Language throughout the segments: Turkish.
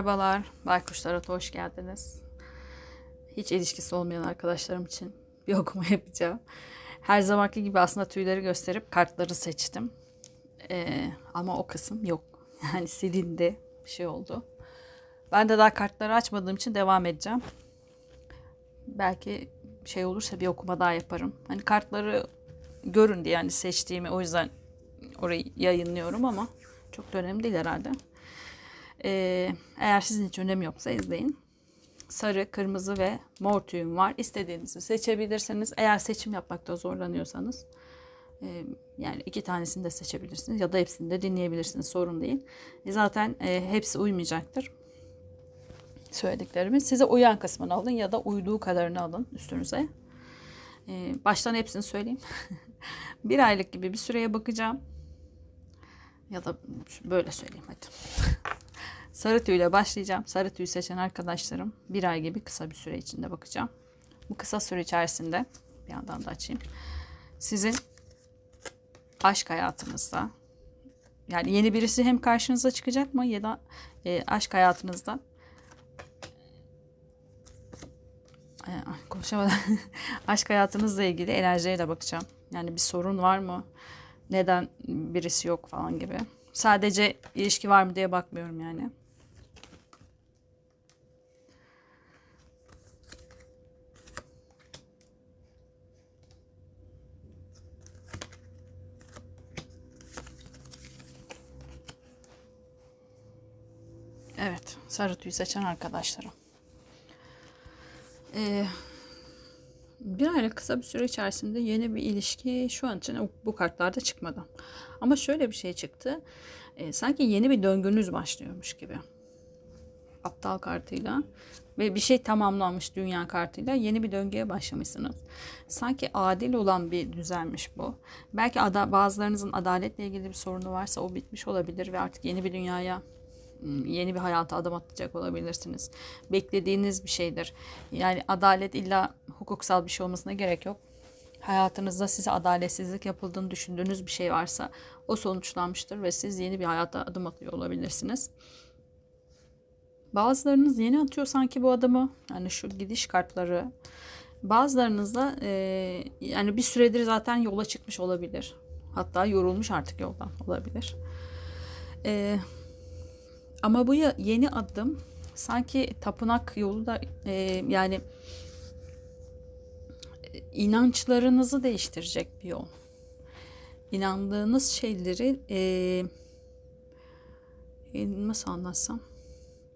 Merhabalar, Baykuş Tarot'a hoş geldiniz. Hiç ilişkisi olmayan arkadaşlarım için bir okuma yapacağım. Her zamanki gibi aslında tüyleri gösterip kartları seçtim. Ee, ama o kısım yok. Yani silindi, bir şey oldu. Ben de daha kartları açmadığım için devam edeceğim. Belki şey olursa bir okuma daha yaparım. Hani kartları görün diye yani seçtiğimi o yüzden orayı yayınlıyorum ama çok da önemli değil herhalde. Ee, eğer sizin için önemi yoksa izleyin. Sarı, kırmızı ve mor tüyüm var. İstediğinizi seçebilirsiniz. Eğer seçim yapmakta zorlanıyorsanız e, yani iki tanesini de seçebilirsiniz ya da hepsini de dinleyebilirsiniz. Sorun değil. E, zaten e, hepsi uymayacaktır. Söylediklerimin. Size uyan kısmını alın ya da uyduğu kadarını alın üstünüze. Baştan hepsini söyleyeyim. bir aylık gibi bir süreye bakacağım. Ya da böyle söyleyeyim hadi. Sarı tüyle başlayacağım. Sarı tüy seçen arkadaşlarım bir ay gibi kısa bir süre içinde bakacağım. Bu kısa süre içerisinde bir yandan da açayım. Sizin aşk hayatınızda yani yeni birisi hem karşınıza çıkacak mı ya da e, aşk hayatınızda konuşamadım. aşk hayatınızla ilgili enerjiye de bakacağım. Yani bir sorun var mı? Neden birisi yok falan gibi. Sadece ilişki var mı diye bakmıyorum yani. Evet, sarı tüy seçen arkadaşlarım. Ee, bir aylık kısa bir süre içerisinde yeni bir ilişki şu an için bu kartlarda çıkmadı. Ama şöyle bir şey çıktı. Ee, sanki yeni bir döngünüz başlıyormuş gibi. Aptal kartıyla ve bir şey tamamlanmış dünya kartıyla yeni bir döngüye başlamışsınız. Sanki adil olan bir düzenmiş bu. Belki ada, bazılarınızın adaletle ilgili bir sorunu varsa o bitmiş olabilir ve artık yeni bir dünyaya yeni bir hayata adım atacak olabilirsiniz. Beklediğiniz bir şeydir. Yani adalet illa hukuksal bir şey olmasına gerek yok. Hayatınızda size adaletsizlik yapıldığını düşündüğünüz bir şey varsa o sonuçlanmıştır ve siz yeni bir hayata adım atıyor olabilirsiniz. Bazılarınız yeni atıyor sanki bu adımı. Yani şu gidiş kartları. Bazılarınız da e, yani bir süredir zaten yola çıkmış olabilir. Hatta yorulmuş artık yoldan olabilir. Eee ama bu yeni adım sanki tapınak yolu da e, yani inançlarınızı değiştirecek bir yol. İnandığınız şeyleri e, e, nasıl anlatsam?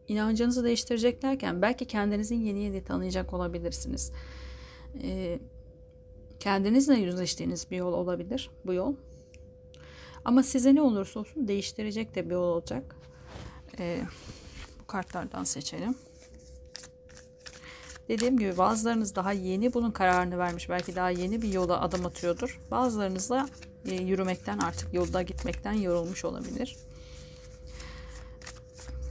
İnancınızı değiştirecek derken belki kendinizi yeni yeni tanıyacak olabilirsiniz. E, kendinizle yüzleştiğiniz bir yol olabilir bu yol. Ama size ne olursa olsun değiştirecek de bir yol olacak. Ee, bu kartlardan seçelim. Dediğim gibi bazılarınız daha yeni bunun kararını vermiş. Belki daha yeni bir yola adım atıyordur. Bazılarınız da e, yürümekten artık yolda gitmekten yorulmuş olabilir.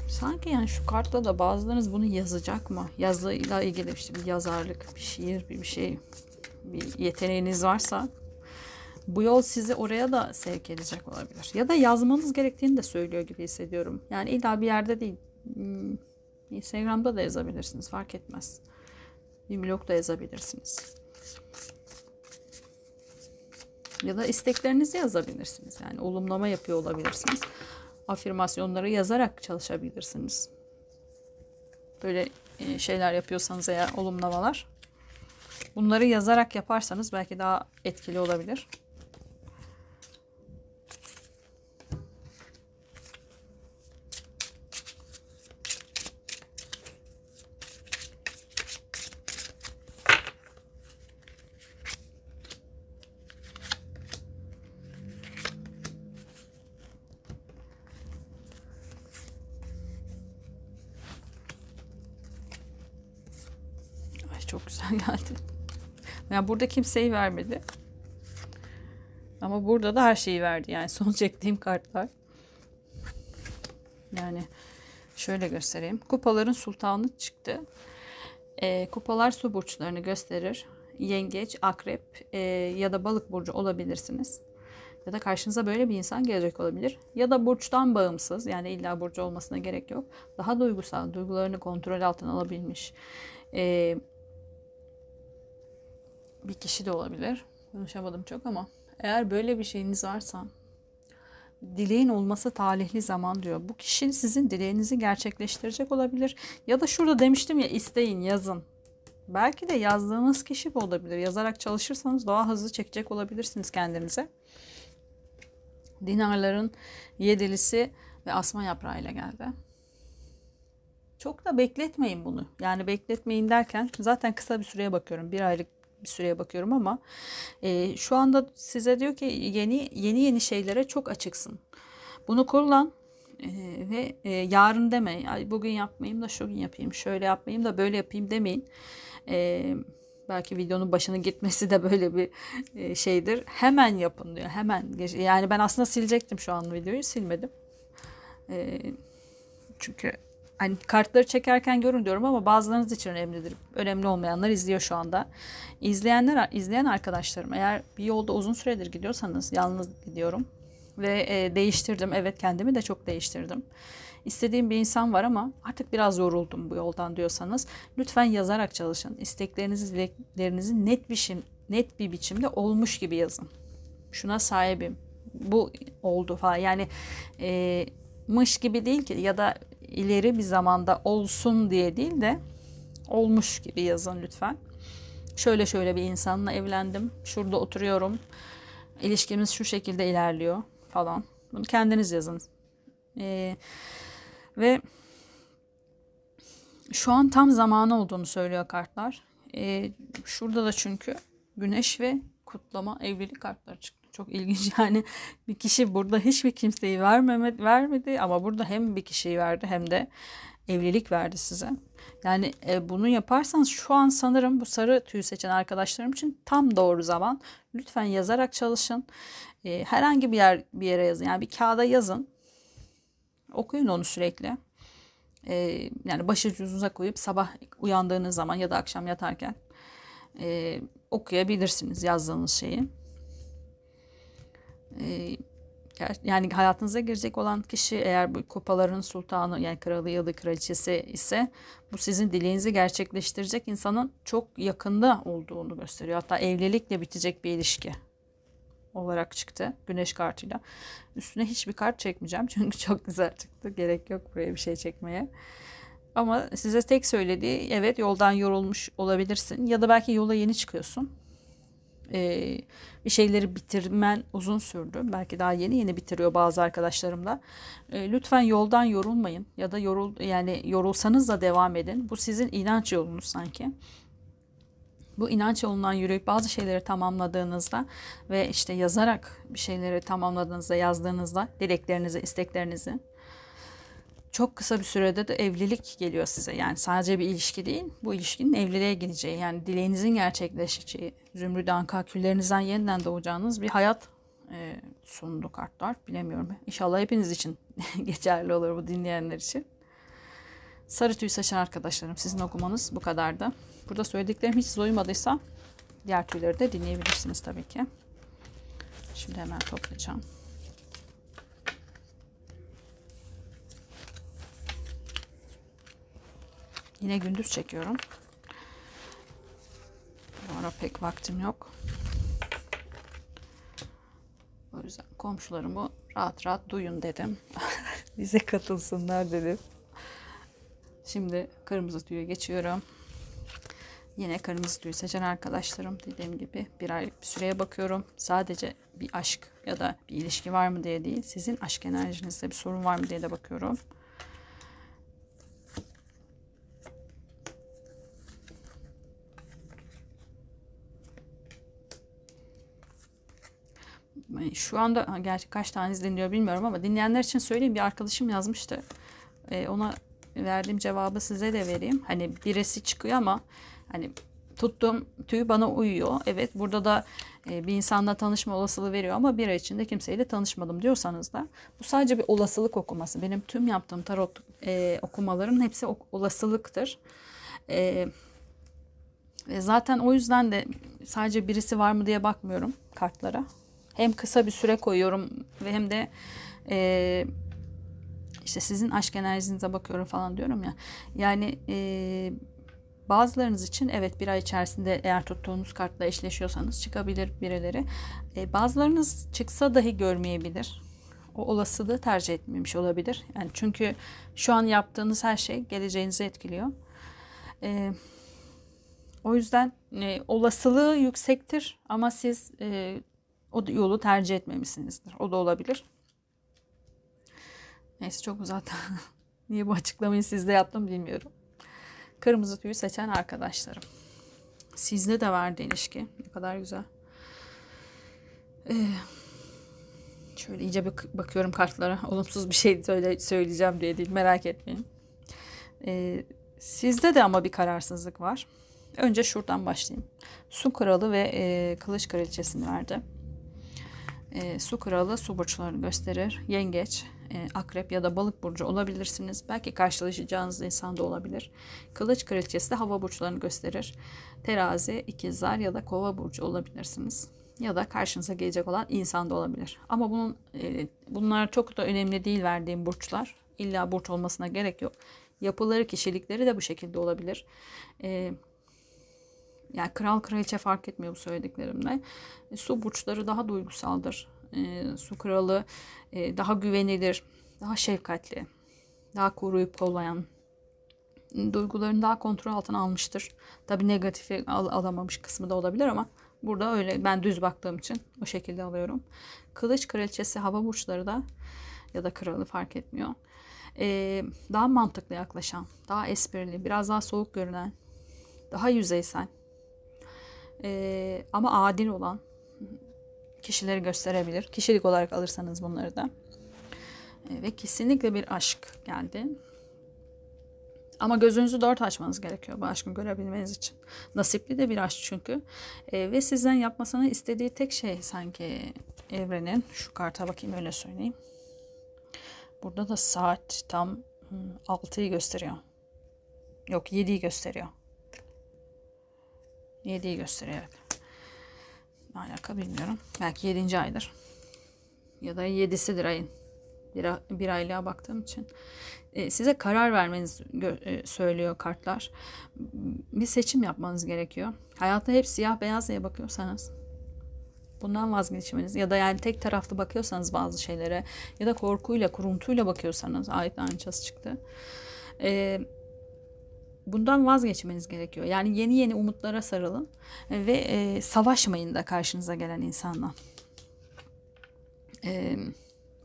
Sanki yani şu kartla da bazılarınız bunu yazacak mı? Yazıyla ilgili işte bir yazarlık, bir şiir, bir, bir şey, bir yeteneğiniz varsa bu yol sizi oraya da sevk edecek olabilir. Ya da yazmanız gerektiğini de söylüyor gibi hissediyorum. Yani illa bir yerde değil. Hmm, Instagram'da da yazabilirsiniz. Fark etmez. Bir blog da yazabilirsiniz. Ya da isteklerinizi yazabilirsiniz. Yani olumlama yapıyor olabilirsiniz. Afirmasyonları yazarak çalışabilirsiniz. Böyle e, şeyler yapıyorsanız eğer olumlamalar. Bunları yazarak yaparsanız belki daha etkili olabilir. çok güzel geldi. Yani burada kimseyi vermedi. Ama burada da her şeyi verdi. Yani son çektiğim kartlar. Yani şöyle göstereyim. Kupaların sultanı çıktı. E, kupalar su burçlarını gösterir. Yengeç, akrep e, ya da balık burcu olabilirsiniz. Ya da karşınıza böyle bir insan gelecek olabilir. Ya da burçtan bağımsız yani illa burcu olmasına gerek yok. Daha duygusal, duygularını kontrol altına alabilmiş ee, bir kişi de olabilir. Konuşamadım çok ama eğer böyle bir şeyiniz varsa dileğin olması talihli zaman diyor. Bu kişi sizin dileğinizi gerçekleştirecek olabilir. Ya da şurada demiştim ya isteyin yazın. Belki de yazdığınız kişi bu olabilir. Yazarak çalışırsanız daha hızlı çekecek olabilirsiniz kendinize. Dinarların yedilisi ve asma yaprağıyla geldi. Çok da bekletmeyin bunu. Yani bekletmeyin derken zaten kısa bir süreye bakıyorum. Bir aylık bir süreye bakıyorum ama e, şu anda size diyor ki yeni yeni yeni şeylere çok açıksın. Bunu kullan e, ve e, yarın deme. Bugün yapmayayım da şu gün yapayım. Şöyle yapmayayım da böyle yapayım demeyin. E, belki videonun başına gitmesi de böyle bir e, şeydir. Hemen yapın diyor. Hemen. Yani ben aslında silecektim şu an videoyu. Silmedim. E, çünkü hani kartları çekerken görün diyorum ama bazılarınız için önemlidir. Önemli olmayanlar izliyor şu anda. İzleyenler, izleyen arkadaşlarım eğer bir yolda uzun süredir gidiyorsanız yalnız gidiyorum ve e, değiştirdim. Evet kendimi de çok değiştirdim. İstediğim bir insan var ama artık biraz yoruldum bu yoldan diyorsanız lütfen yazarak çalışın. İsteklerinizi, dileklerinizi net bir net bir biçimde olmuş gibi yazın. Şuna sahibim. Bu oldu falan. Yani e, mış gibi değil ki ya da ileri bir zamanda olsun diye değil de olmuş gibi yazın lütfen. Şöyle şöyle bir insanla evlendim. Şurada oturuyorum. İlişkimiz şu şekilde ilerliyor falan. Bunu kendiniz yazın. Ee, ve şu an tam zamanı olduğunu söylüyor kartlar. Ee, şurada da çünkü güneş ve kutlama evlilik kartları çıktı. Çok ilginç yani bir kişi burada hiçbir kimseyi vermemedi, vermedi ama burada hem bir kişiyi verdi hem de evlilik verdi size. Yani e, bunu yaparsanız şu an sanırım bu sarı tüy seçen arkadaşlarım için tam doğru zaman. Lütfen yazarak çalışın. E, herhangi bir yer bir yere yazın. Yani bir kağıda yazın. Okuyun onu sürekli. E, yani başucunuza koyup sabah uyandığınız zaman ya da akşam yatarken e, okuyabilirsiniz yazdığınız şeyi. E, yani hayatınıza girecek olan kişi eğer bu kupaların sultanı yani kralı ya da kraliçesi ise bu sizin dileğinizi gerçekleştirecek insanın çok yakında olduğunu gösteriyor. Hatta evlilikle bitecek bir ilişki olarak çıktı güneş kartıyla. Üstüne hiçbir kart çekmeyeceğim çünkü çok güzel çıktı. Gerek yok buraya bir şey çekmeye. Ama size tek söylediği evet yoldan yorulmuş olabilirsin ya da belki yola yeni çıkıyorsun e, bir şeyleri bitirmen uzun sürdü. Belki daha yeni yeni bitiriyor bazı arkadaşlarım da. E, lütfen yoldan yorulmayın ya da yorul yani yorulsanız da devam edin. Bu sizin inanç yolunuz sanki. Bu inanç yolundan yürüyüp bazı şeyleri tamamladığınızda ve işte yazarak bir şeyleri tamamladığınızda, yazdığınızda dileklerinizi, isteklerinizi çok kısa bir sürede de evlilik geliyor size. Yani sadece bir ilişki değil, bu ilişkinin evliliğe gideceği, yani dileğinizin gerçekleşeceği, zümrüt anka yeniden doğacağınız bir hayat e, sundu kartlar. Bilemiyorum. İnşallah hepiniz için geçerli olur bu dinleyenler için. Sarı tüy saçan arkadaşlarım sizin okumanız bu kadardı. Burada söylediklerim hiç uymadıysa diğer tüyleri de dinleyebilirsiniz tabii ki. Şimdi hemen toplayacağım. Yine gündüz çekiyorum. Bu ara pek vaktim yok. O yüzden komşularımı rahat rahat duyun dedim. Bize katılsınlar dedim. Şimdi kırmızı tüye geçiyorum. Yine kırmızı tüyü seçen arkadaşlarım dediğim gibi bir aylık bir süreye bakıyorum. Sadece bir aşk ya da bir ilişki var mı diye değil. Sizin aşk enerjinizde bir sorun var mı diye de bakıyorum. Şu anda gerçi kaç tane izleniyor bilmiyorum ama dinleyenler için söyleyeyim bir arkadaşım yazmıştı. E, ona verdiğim cevabı size de vereyim. Hani birisi çıkıyor ama hani tuttuğum tüy bana uyuyor. Evet burada da e, bir insanla tanışma olasılığı veriyor ama bir ay içinde kimseyle tanışmadım diyorsanız da bu sadece bir olasılık okuması. Benim tüm yaptığım tarot e, okumaların hepsi olasılıktır. E, zaten o yüzden de sadece birisi var mı diye bakmıyorum kartlara Hem kısa bir süre koyuyorum ve hem de e, işte sizin aşk enerjinize bakıyorum falan diyorum ya. Yani e, bazılarınız için evet bir ay içerisinde eğer tuttuğunuz kartla eşleşiyorsanız çıkabilir birileri. E, bazılarınız çıksa dahi görmeyebilir. O olasılığı tercih etmemiş olabilir. Yani çünkü şu an yaptığınız her şey geleceğinizi etkiliyor. E, o yüzden e, olasılığı yüksektir ama siz e, o yolu tercih etmemişsinizdir. O da olabilir. Neyse çok uzattım. Niye bu açıklamayı sizde yaptım bilmiyorum. Kırmızı tüyü seçen arkadaşlarım. Sizde de vardı ilişki. Ne kadar güzel. Ee, şöyle iyice bir bakıyorum kartlara. Olumsuz bir şey söyle, söyleyeceğim diye değil. Merak etmeyin. Ee, sizde de ama bir kararsızlık var. Önce şuradan başlayayım. Su kralı ve e, kılıç kraliçesini verdi. E, su kralı su burçlarını gösterir. Yengeç, e, akrep ya da balık burcu olabilirsiniz. Belki karşılaşacağınız insan da olabilir. Kılıç kraliçesi de hava burçlarını gösterir. Terazi, ikizler ya da kova burcu olabilirsiniz. Ya da karşınıza gelecek olan insan da olabilir. Ama bunun e, bunlar çok da önemli değil verdiğim burçlar. İlla burç olmasına gerek yok. Yapıları, kişilikleri de bu şekilde olabilir. E, yani kral kraliçe fark etmiyor bu söylediklerimle. E, su burçları daha duygusaldır. E, su kralı e, daha güvenilir, daha şefkatli, daha koruyup kollayan, duygularını daha kontrol altına almıştır. Tabii negatifi al- alamamış kısmı da olabilir ama burada öyle ben düz baktığım için o şekilde alıyorum. Kılıç kraliçesi hava burçları da ya da kralı fark etmiyor. Ee, daha mantıklı yaklaşan, daha esprili, biraz daha soğuk görünen, daha yüzeysel ee, ama adil olan kişileri gösterebilir. Kişilik olarak alırsanız bunları da. Ee, ve kesinlikle bir aşk geldi. Ama gözünüzü dört açmanız gerekiyor bu aşkı görebilmeniz için. Nasipli de bir aşk çünkü. E, ve sizden yapmasını istediği tek şey sanki evrenin. Şu karta bakayım öyle söyleyeyim. Burada da saat tam 6'yı gösteriyor. Yok 7'yi gösteriyor. 7'yi gösteriyor. Ne alaka bilmiyorum. Belki 7. aydır. Ya da 7'sidir ayın. Bir, bir aylığa baktığım için. E, size karar vermeniz e, söylüyor kartlar. Bir seçim yapmanız gerekiyor. Hayatta hep siyah beyaz diye bakıyorsanız bundan vazgeçmeniz ya da yani tek taraflı bakıyorsanız bazı şeylere ya da korkuyla, kuruntuyla bakıyorsanız ayet ançası çıktı. Eee bundan vazgeçmeniz gerekiyor. Yani yeni yeni umutlara sarılın ve e, savaşmayın da karşınıza gelen insanla. E,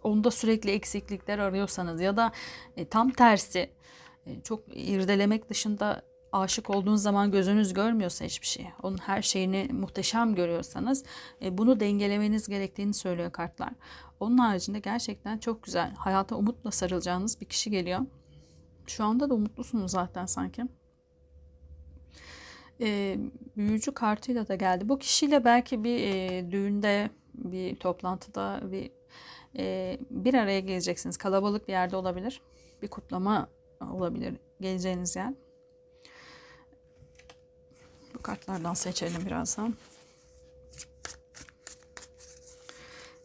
onda sürekli eksiklikler arıyorsanız ya da e, tam tersi e, çok irdelemek dışında aşık olduğunuz zaman gözünüz görmüyorsa hiçbir şey, onun her şeyini muhteşem görüyorsanız e, bunu dengelemeniz gerektiğini söylüyor kartlar. Onun haricinde gerçekten çok güzel, hayata umutla sarılacağınız bir kişi geliyor. Şu anda da umutlusunuz zaten sanki. E, büyücü kartıyla da geldi. Bu kişiyle belki bir e, düğünde, bir toplantıda, bir e, bir araya geleceksiniz. Kalabalık bir yerde olabilir. Bir kutlama olabilir geleceğiniz yer. Bu kartlardan seçelim birazdan.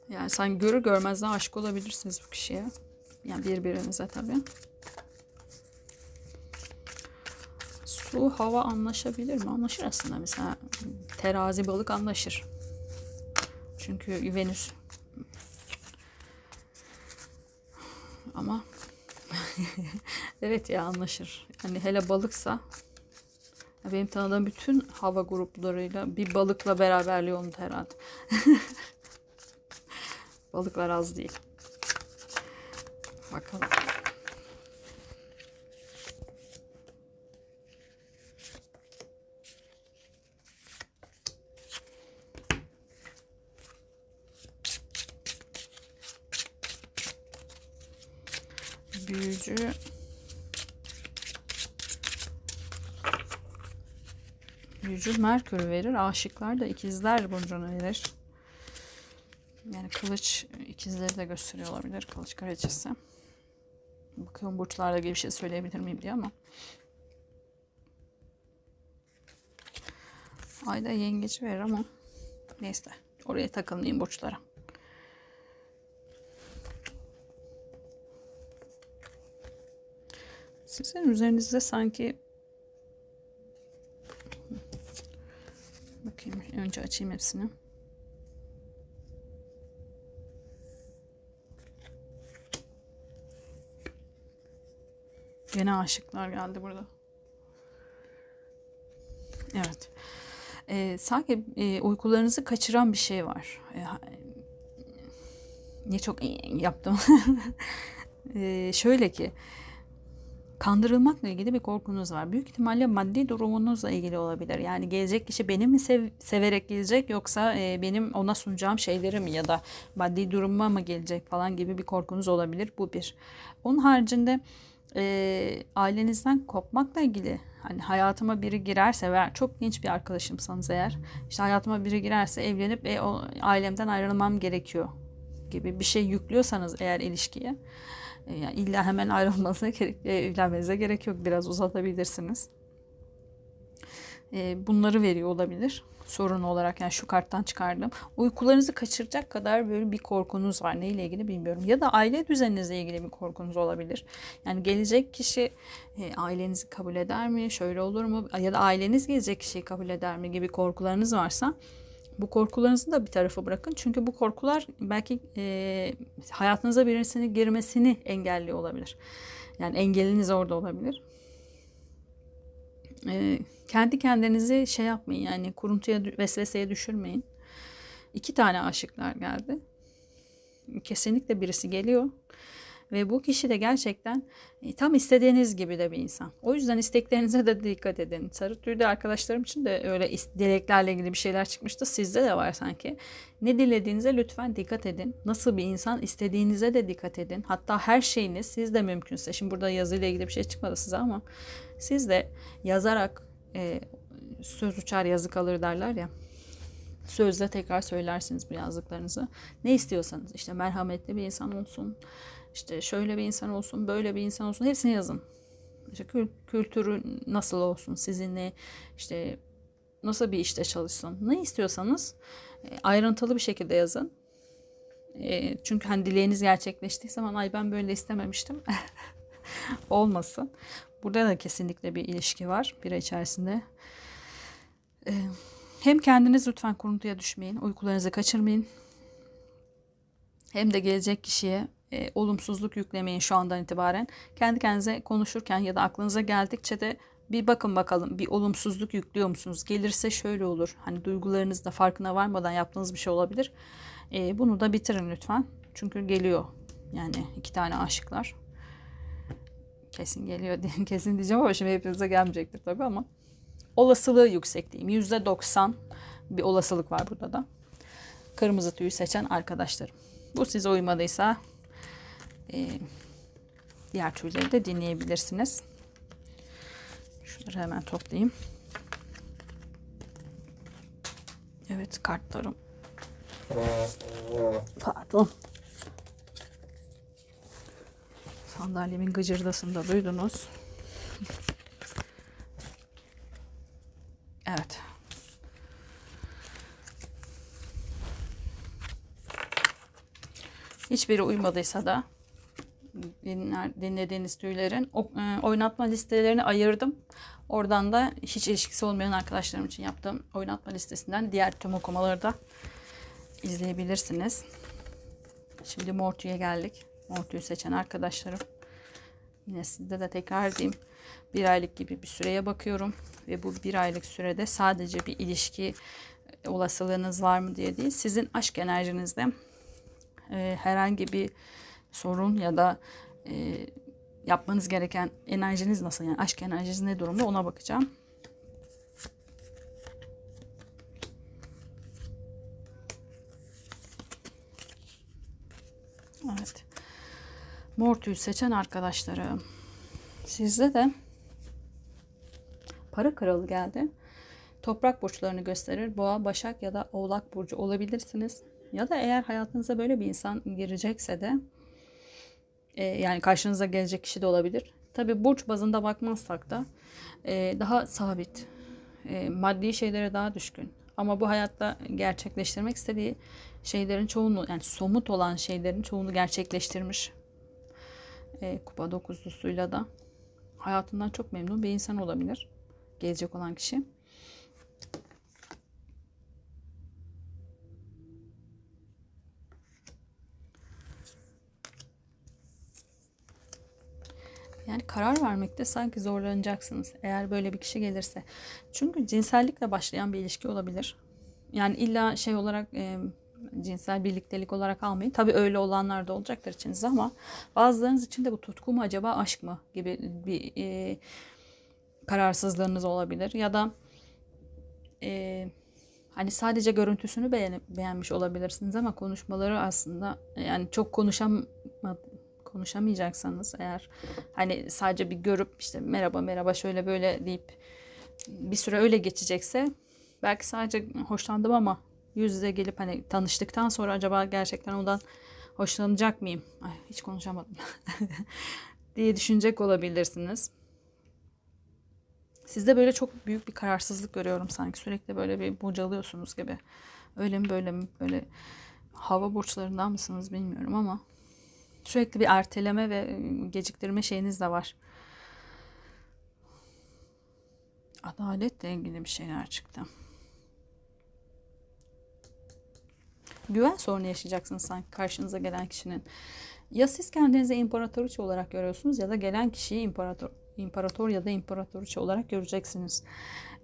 Yani sen görür görmez de aşık olabilirsiniz bu kişiye. Yani birbirinize tabii. Su, hava anlaşabilir mi? Anlaşır aslında. Mesela terazi balık anlaşır. Çünkü Venüs. Ama evet ya anlaşır. Hani hele balıksa benim tanıdığım bütün hava gruplarıyla bir balıkla beraberliği oldu herhalde. Balıklar az değil. Bakalım. Büyücü büyücü Merkür verir. Aşıklar da ikizler burcunu verir. Yani kılıç ikizleri de gösteriyor olabilir. Kılıç kraliçesi. Bakalım burçlarla ilgili bir şey söyleyebilir miyim diye ama. Ayda yengeç verir ama neyse. Oraya takılmayayım burçlara. Sizin üzerinizde sanki bakayım önce açayım hepsini. Yine aşıklar geldi burada. Evet. Ee, sanki e, uykularınızı kaçıran bir şey var. E, ne çok yaptım. e, şöyle ki kandırılmakla ilgili bir korkunuz var. Büyük ihtimalle maddi durumunuzla ilgili olabilir. Yani gelecek kişi beni mi sev severek gelecek yoksa e, benim ona sunacağım şeyleri mi ya da maddi duruma mı gelecek falan gibi bir korkunuz olabilir. Bu bir. Onun haricinde e, ailenizden kopmakla ilgili hani hayatıma biri girerse ve çok genç bir arkadaşımsanız eğer işte hayatıma biri girerse evlenip e, o, ailemden ayrılmam gerekiyor gibi bir şey yüklüyorsanız eğer ilişkiye yani illa hemen ayrılmanıza gerek, e, evlenmenize gerek yok. Biraz uzatabilirsiniz. E, bunları veriyor olabilir. Sorun olarak yani şu karttan çıkardım. Uykularınızı kaçıracak kadar böyle bir korkunuz var. Neyle ilgili bilmiyorum. Ya da aile düzeninizle ilgili bir korkunuz olabilir. Yani gelecek kişi e, ailenizi kabul eder mi? Şöyle olur mu? Ya da aileniz gelecek kişiyi kabul eder mi gibi korkularınız varsa bu korkularınızı da bir tarafa bırakın. Çünkü bu korkular belki e, hayatınıza birisinin girmesini engelliyor olabilir. Yani engeliniz orada olabilir. E, kendi kendinizi şey yapmayın yani kuruntuya vesveseye düşürmeyin. İki tane aşıklar geldi. Kesinlikle birisi geliyor. Ve bu kişi de gerçekten e, tam istediğiniz gibi de bir insan. O yüzden isteklerinize de dikkat edin. Sarı tüylü arkadaşlarım için de öyle dileklerle ilgili bir şeyler çıkmıştı. Sizde de var sanki. Ne dilediğinize lütfen dikkat edin. Nasıl bir insan istediğinize de dikkat edin. Hatta her şeyiniz siz de mümkünse. Şimdi burada yazıyla ilgili bir şey çıkmadı size ama siz de yazarak e, söz uçar yazı kalır derler ya sözle tekrar söylersiniz bu yazdıklarınızı. Ne istiyorsanız işte merhametli bir insan olsun, işte şöyle bir insan olsun, böyle bir insan olsun hepsini yazın. İşte kültürü nasıl olsun, sizinle işte nasıl bir işte çalışsın. Ne istiyorsanız e, ayrıntılı bir şekilde yazın. E, çünkü hani dileğiniz gerçekleştiği zaman ay ben böyle istememiştim. Olmasın. Burada da kesinlikle bir ilişki var bira içerisinde. E, hem kendiniz lütfen kuruntuya düşmeyin, uykularınızı kaçırmayın. Hem de gelecek kişiye e, olumsuzluk yüklemeyin şu andan itibaren. Kendi kendinize konuşurken ya da aklınıza geldikçe de bir bakın bakalım bir olumsuzluk yüklüyor musunuz? Gelirse şöyle olur. Hani duygularınızda farkına varmadan yaptığınız bir şey olabilir. E, bunu da bitirin lütfen. Çünkü geliyor. Yani iki tane aşıklar. Kesin geliyor kesin diyeceğim ama şimdi hepinize gelmeyecektir tabii ama. Olasılığı yüksek diyeyim. Yüzde doksan bir olasılık var burada da. Kırmızı tüyü seçen arkadaşlarım. Bu size uymadıysa e, diğer türleri de dinleyebilirsiniz. Şunları hemen toplayayım. Evet kartlarım. Pardon. Sandalyemin gıcırdasını da duydunuz. Evet. Hiçbiri uymadıysa da dinler, dinlediğiniz tüylerin e, oynatma listelerini ayırdım. Oradan da hiç ilişkisi olmayan arkadaşlarım için yaptığım oynatma listesinden diğer tüm okumaları da izleyebilirsiniz. Şimdi Mortu'ya geldik. Mortu'yu seçen arkadaşlarım. Yine sizde de tekrar edeyim. Bir aylık gibi bir süreye bakıyorum. Ve bu bir aylık sürede sadece bir ilişki olasılığınız var mı diye değil. Sizin aşk enerjinizde e, herhangi bir sorun ya da e, yapmanız gereken enerjiniz nasıl yani aşk enerjiniz ne durumda ona bakacağım. Evet. Mortü'yü seçen arkadaşlarım. Sizde de para kralı geldi. Toprak burçlarını gösterir. Boğa, Başak ya da Oğlak burcu olabilirsiniz. Ya da eğer hayatınıza böyle bir insan girecekse de e, yani karşınıza gelecek kişi de olabilir. Tabi burç bazında bakmazsak da e, daha sabit, e, maddi şeylere daha düşkün. Ama bu hayatta gerçekleştirmek istediği şeylerin çoğunu yani somut olan şeylerin çoğunu gerçekleştirmiş. E, kupa dokuzlusuyla da hayatından çok memnun bir insan olabilir. Gelecek olan kişi. Yani karar vermekte sanki zorlanacaksınız eğer böyle bir kişi gelirse. Çünkü cinsellikle başlayan bir ilişki olabilir. Yani illa şey olarak e, cinsel birliktelik olarak almayın. Tabii öyle olanlar da olacaktır içinizde ama bazılarınız için de bu tutku mu acaba aşk mı gibi bir e, kararsızlığınız olabilir. Ya da e, hani sadece görüntüsünü beğen beğenmiş olabilirsiniz ama konuşmaları aslında yani çok konuşam konuşamayacaksanız eğer hani sadece bir görüp işte merhaba merhaba şöyle böyle deyip bir süre öyle geçecekse belki sadece hoşlandım ama yüz yüze gelip hani tanıştıktan sonra acaba gerçekten ondan hoşlanacak mıyım? Ay hiç konuşamadım. diye düşünecek olabilirsiniz. Sizde böyle çok büyük bir kararsızlık görüyorum sanki. Sürekli böyle bir bocalıyorsunuz gibi. Öyle mi böyle mi? Böyle hava burçlarından mısınız bilmiyorum ama sürekli bir erteleme ve geciktirme şeyiniz de var. Adaletle ilgili bir şeyler çıktı. güven sorunu yaşayacaksınız sanki karşınıza gelen kişinin. Ya siz kendinizi imparatoriçe olarak görüyorsunuz ya da gelen kişiyi imparator, imparator ya da imparatoriçe olarak göreceksiniz.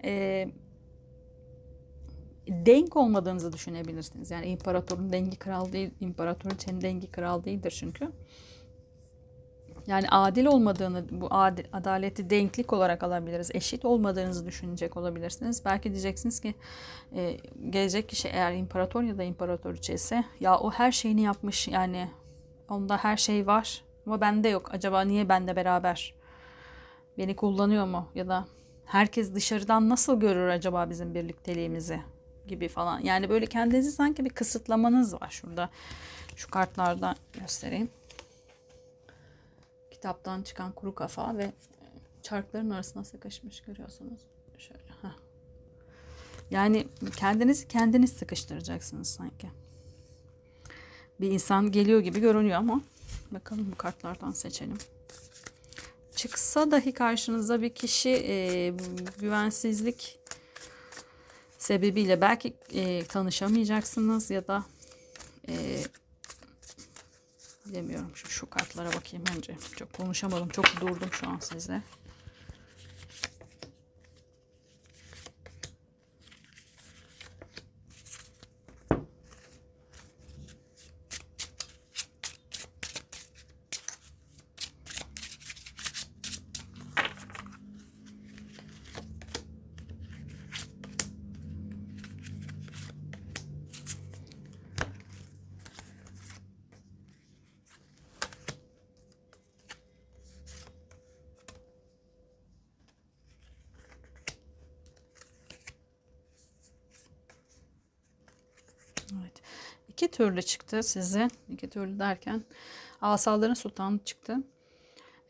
Ee, denk olmadığınızı düşünebilirsiniz. Yani imparatorun dengi kral değil, imparatoriçenin dengi kral değildir çünkü. Yani adil olmadığını, bu adil, adaleti denklik olarak alabiliriz. Eşit olmadığınızı düşünecek olabilirsiniz. Belki diyeceksiniz ki e, gelecek kişi eğer imparator ya da imparatoriçe ise ya o her şeyini yapmış yani onda her şey var ama bende yok. Acaba niye bende beraber? Beni kullanıyor mu? Ya da herkes dışarıdan nasıl görür acaba bizim birlikteliğimizi gibi falan. Yani böyle kendinizi sanki bir kısıtlamanız var şurada. Şu kartlardan göstereyim kitaptan çıkan kuru kafa ve çarkların arasına sıkışmış görüyorsunuz. Şöyle. Heh. Yani kendinizi kendiniz sıkıştıracaksınız sanki. Bir insan geliyor gibi görünüyor ama bakalım bu kartlardan seçelim. Çıksa dahi karşınıza bir kişi e, güvensizlik sebebiyle belki e, tanışamayacaksınız ya da e, Bilemiyorum. Şu, şu kartlara bakayım önce. Çok konuşamadım. Çok durdum şu an sizle. Evet. İki türlü çıktı size. İki türlü derken asaların sultanı çıktı.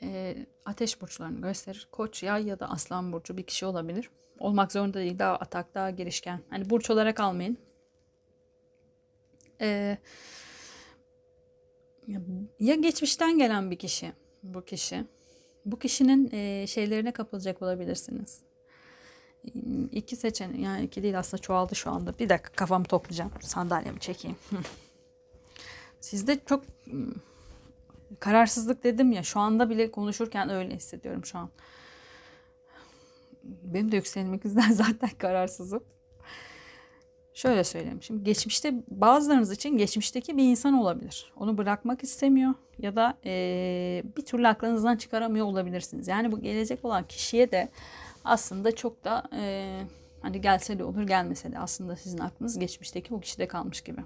E, ateş burçlarını gösterir. Koç, yay ya da aslan burcu bir kişi olabilir. Olmak zorunda değil. Daha atak, daha girişken. Hani burç olarak almayın. E, ya geçmişten gelen bir kişi bu kişi. Bu kişinin e, şeylerine kapılacak olabilirsiniz iki seçenek yani iki değil aslında çoğaldı şu anda. Bir dakika kafamı toplayacağım. Sandalyemi çekeyim. Sizde çok kararsızlık dedim ya şu anda bile konuşurken öyle hissediyorum şu an. Benim de yükselim ikizler zaten kararsızım. Şöyle söyleyeyim. Şimdi geçmişte bazılarınız için geçmişteki bir insan olabilir. Onu bırakmak istemiyor ya da e, bir türlü aklınızdan çıkaramıyor olabilirsiniz. Yani bu gelecek olan kişiye de aslında çok da e, hani gelse de olur gelmese de aslında sizin aklınız geçmişteki o kişide kalmış gibi.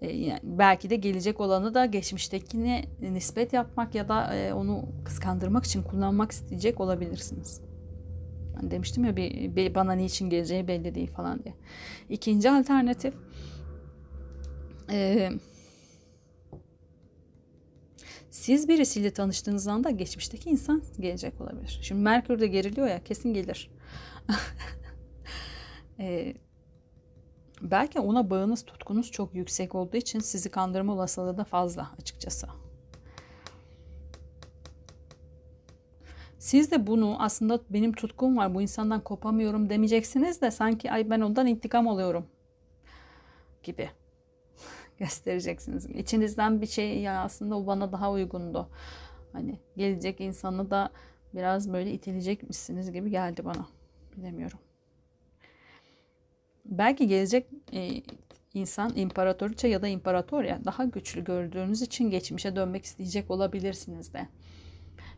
E, yani belki de gelecek olanı da geçmiştekine nispet yapmak ya da e, onu kıskandırmak için kullanmak isteyecek olabilirsiniz. Hani demiştim ya bir, bir bana niçin geleceği belli değil falan diye. İkinci alternatif eee siz birisiyle tanıştığınız anda geçmişteki insan gelecek olabilir. Şimdi Merkür de geriliyor ya kesin gelir. ee, belki ona bağınız, tutkunuz çok yüksek olduğu için sizi kandırma olasılığı da fazla açıkçası. Siz de bunu aslında benim tutkum var bu insandan kopamıyorum demeyeceksiniz de sanki ay ben ondan intikam alıyorum gibi göstereceksiniz. İçinizden bir şey ya aslında o bana daha uygundu. Hani gelecek insanı da biraz böyle itilecekmişsiniz gibi geldi bana. Bilemiyorum. Belki gelecek e, insan imparatoriçe ya da imparatorya daha güçlü gördüğünüz için geçmişe dönmek isteyecek olabilirsiniz de.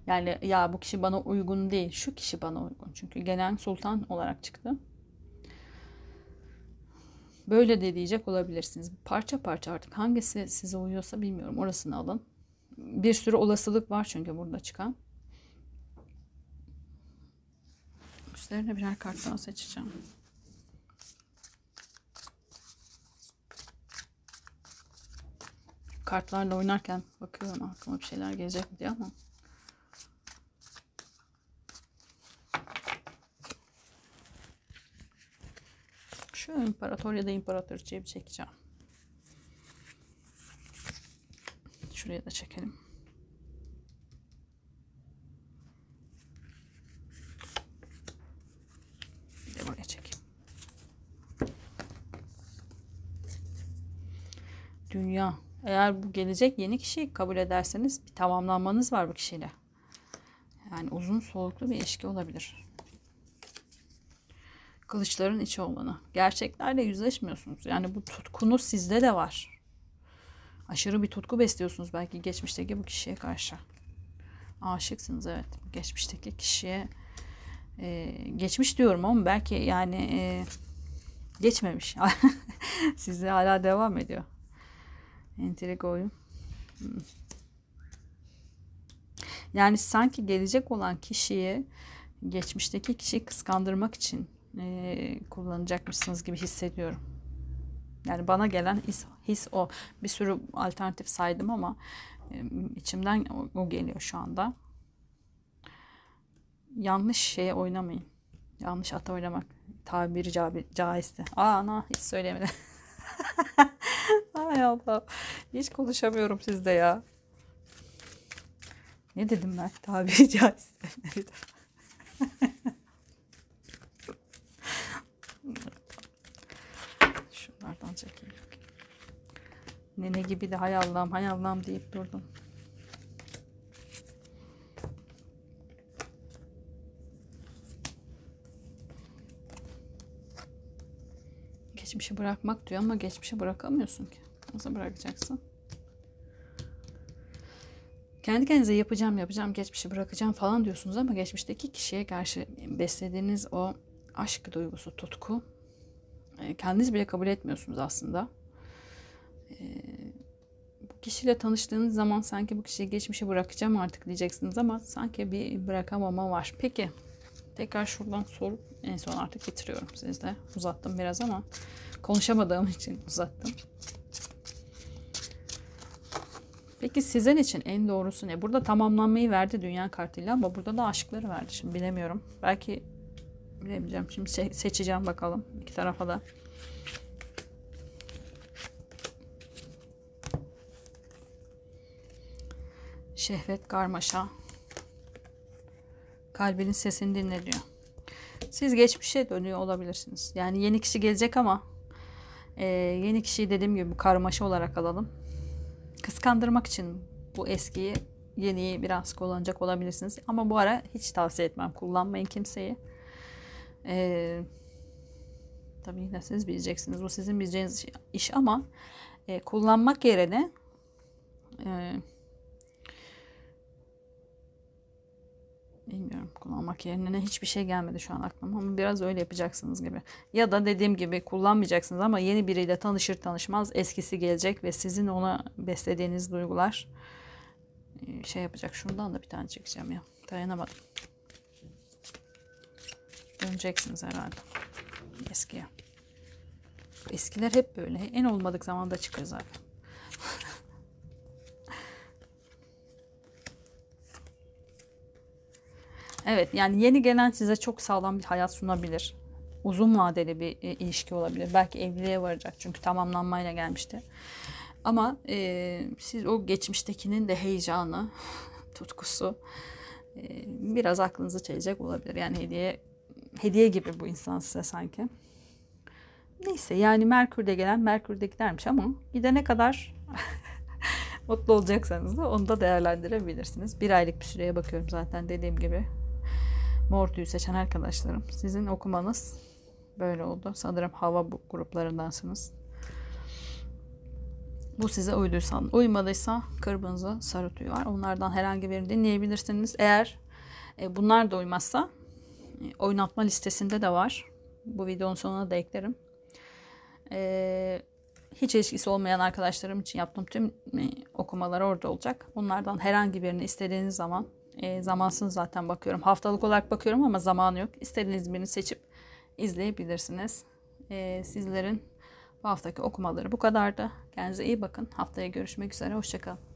Yani ya bu kişi bana uygun değil, şu kişi bana uygun. Çünkü gelen sultan olarak çıktı. Böyle de diyecek olabilirsiniz. Parça parça artık hangisi size uyuyorsa bilmiyorum. Orasını alın. Bir sürü olasılık var çünkü burada çıkan. Üstlerine birer kart daha seçeceğim. Kartlarla oynarken bakıyorum aklıma bir şeyler gelecek diye ama Şu imparator ya da imparatoriçeyi bir çekeceğim. Şuraya da çekelim. Bir de buraya çekeyim. Dünya. Eğer bu gelecek yeni kişiyi kabul ederseniz bir tamamlanmanız var bu kişiyle. Yani uzun soluklu bir ilişki olabilir. Kılıçların içi olanı. Gerçeklerle yüzleşmiyorsunuz. Yani bu tutkunuz sizde de var. Aşırı bir tutku besliyorsunuz belki geçmişteki bu kişiye karşı. Aşıksınız evet. Geçmişteki kişiye e, geçmiş diyorum ama belki yani e, geçmemiş. Sizde hala devam ediyor. Entrika oyun. Hmm. Yani sanki gelecek olan kişiyi geçmişteki kişiyi kıskandırmak için e, kullanacakmışsınız gibi hissediyorum. Yani bana gelen his, his o. Bir sürü alternatif saydım ama e, içimden o, o geliyor şu anda. Yanlış şeye oynamayın. Yanlış ata oynamak tabiri ca caizdi. Aa ana hiç söyleyemedim. Ay Allah. Hiç konuşamıyorum sizde ya. Ne dedim ben? Tabiri caizdi. Ne dedim? Şunlardan çekeyim. Nene gibi de hay Allah'ım hay Allah'ım deyip durdum. Geçmişi bırakmak diyor ama geçmişi bırakamıyorsun ki. Nasıl bırakacaksın? Kendi kendinize yapacağım yapacağım geçmişi bırakacağım falan diyorsunuz ama geçmişteki kişiye karşı beslediğiniz o aşk duygusu, tutku e, kendiniz bile kabul etmiyorsunuz aslında. E, bu kişiyle tanıştığınız zaman sanki bu kişiyi geçmişe bırakacağım artık diyeceksiniz ama sanki bir bırakamama var. Peki tekrar şuradan sorup en son artık bitiriyorum sizle. Uzattım biraz ama konuşamadığım için uzattım. Peki sizin için en doğrusu ne? Burada tamamlanmayı verdi dünya kartıyla ama burada da aşkları verdi. Şimdi bilemiyorum. Belki bilemeyeceğim. Şimdi seçeceğim bakalım iki tarafa da. Şehvet karmaşa. Kalbinin sesini dinle diyor. Siz geçmişe dönüyor olabilirsiniz. Yani yeni kişi gelecek ama e, yeni kişiyi dediğim gibi karmaşa olarak alalım. Kıskandırmak için bu eskiyi yeniyi biraz kullanacak olabilirsiniz. Ama bu ara hiç tavsiye etmem. Kullanmayın kimseyi. Ee, tabii yine siz bileceksiniz. Bu sizin bileceğiniz iş ama e, kullanmak yerine e, bilmiyorum kullanmak yerine hiçbir şey gelmedi şu an aklıma ama biraz öyle yapacaksınız gibi. Ya da dediğim gibi kullanmayacaksınız ama yeni biriyle tanışır tanışmaz eskisi gelecek ve sizin ona beslediğiniz duygular şey yapacak. Şundan da bir tane çekeceğim ya. Dayanamadım. Döneceksiniz herhalde. Eskiye. Eskiler hep böyle. En olmadık zamanda çıkıyor zaten. Evet yani yeni gelen size çok sağlam bir hayat sunabilir. Uzun vadeli bir e, ilişki olabilir. Belki evliliğe varacak çünkü tamamlanmayla gelmişti. Ama e, siz o geçmiştekinin de heyecanı, tutkusu e, biraz aklınızı çelecek olabilir. Yani hediye hediye gibi bu insan size sanki. Neyse yani Merkür'de gelen Merkür'de gidermiş ama gidene kadar mutlu olacaksanız da onu da değerlendirebilirsiniz. Bir aylık bir süreye bakıyorum zaten dediğim gibi. Mor tüyü seçen arkadaşlarım. Sizin okumanız böyle oldu. Sanırım hava gruplarındansınız. Bu size uyduysa, uymadıysa kırmızı sarı tüy var. Onlardan herhangi birini dinleyebilirsiniz. Eğer e, bunlar da uymazsa e, oynatma listesinde de var. Bu videonun sonuna da eklerim. E, hiç ilişkisi olmayan arkadaşlarım için yaptığım tüm e, okumalar orada olacak. Bunlardan herhangi birini istediğiniz zaman e, zamansız zaten bakıyorum. Haftalık olarak bakıyorum ama zamanı yok. İstediğiniz birini seçip izleyebilirsiniz. E, sizlerin bu haftaki okumaları bu kadardı. Kendinize iyi bakın. Haftaya görüşmek üzere. Hoşçakalın.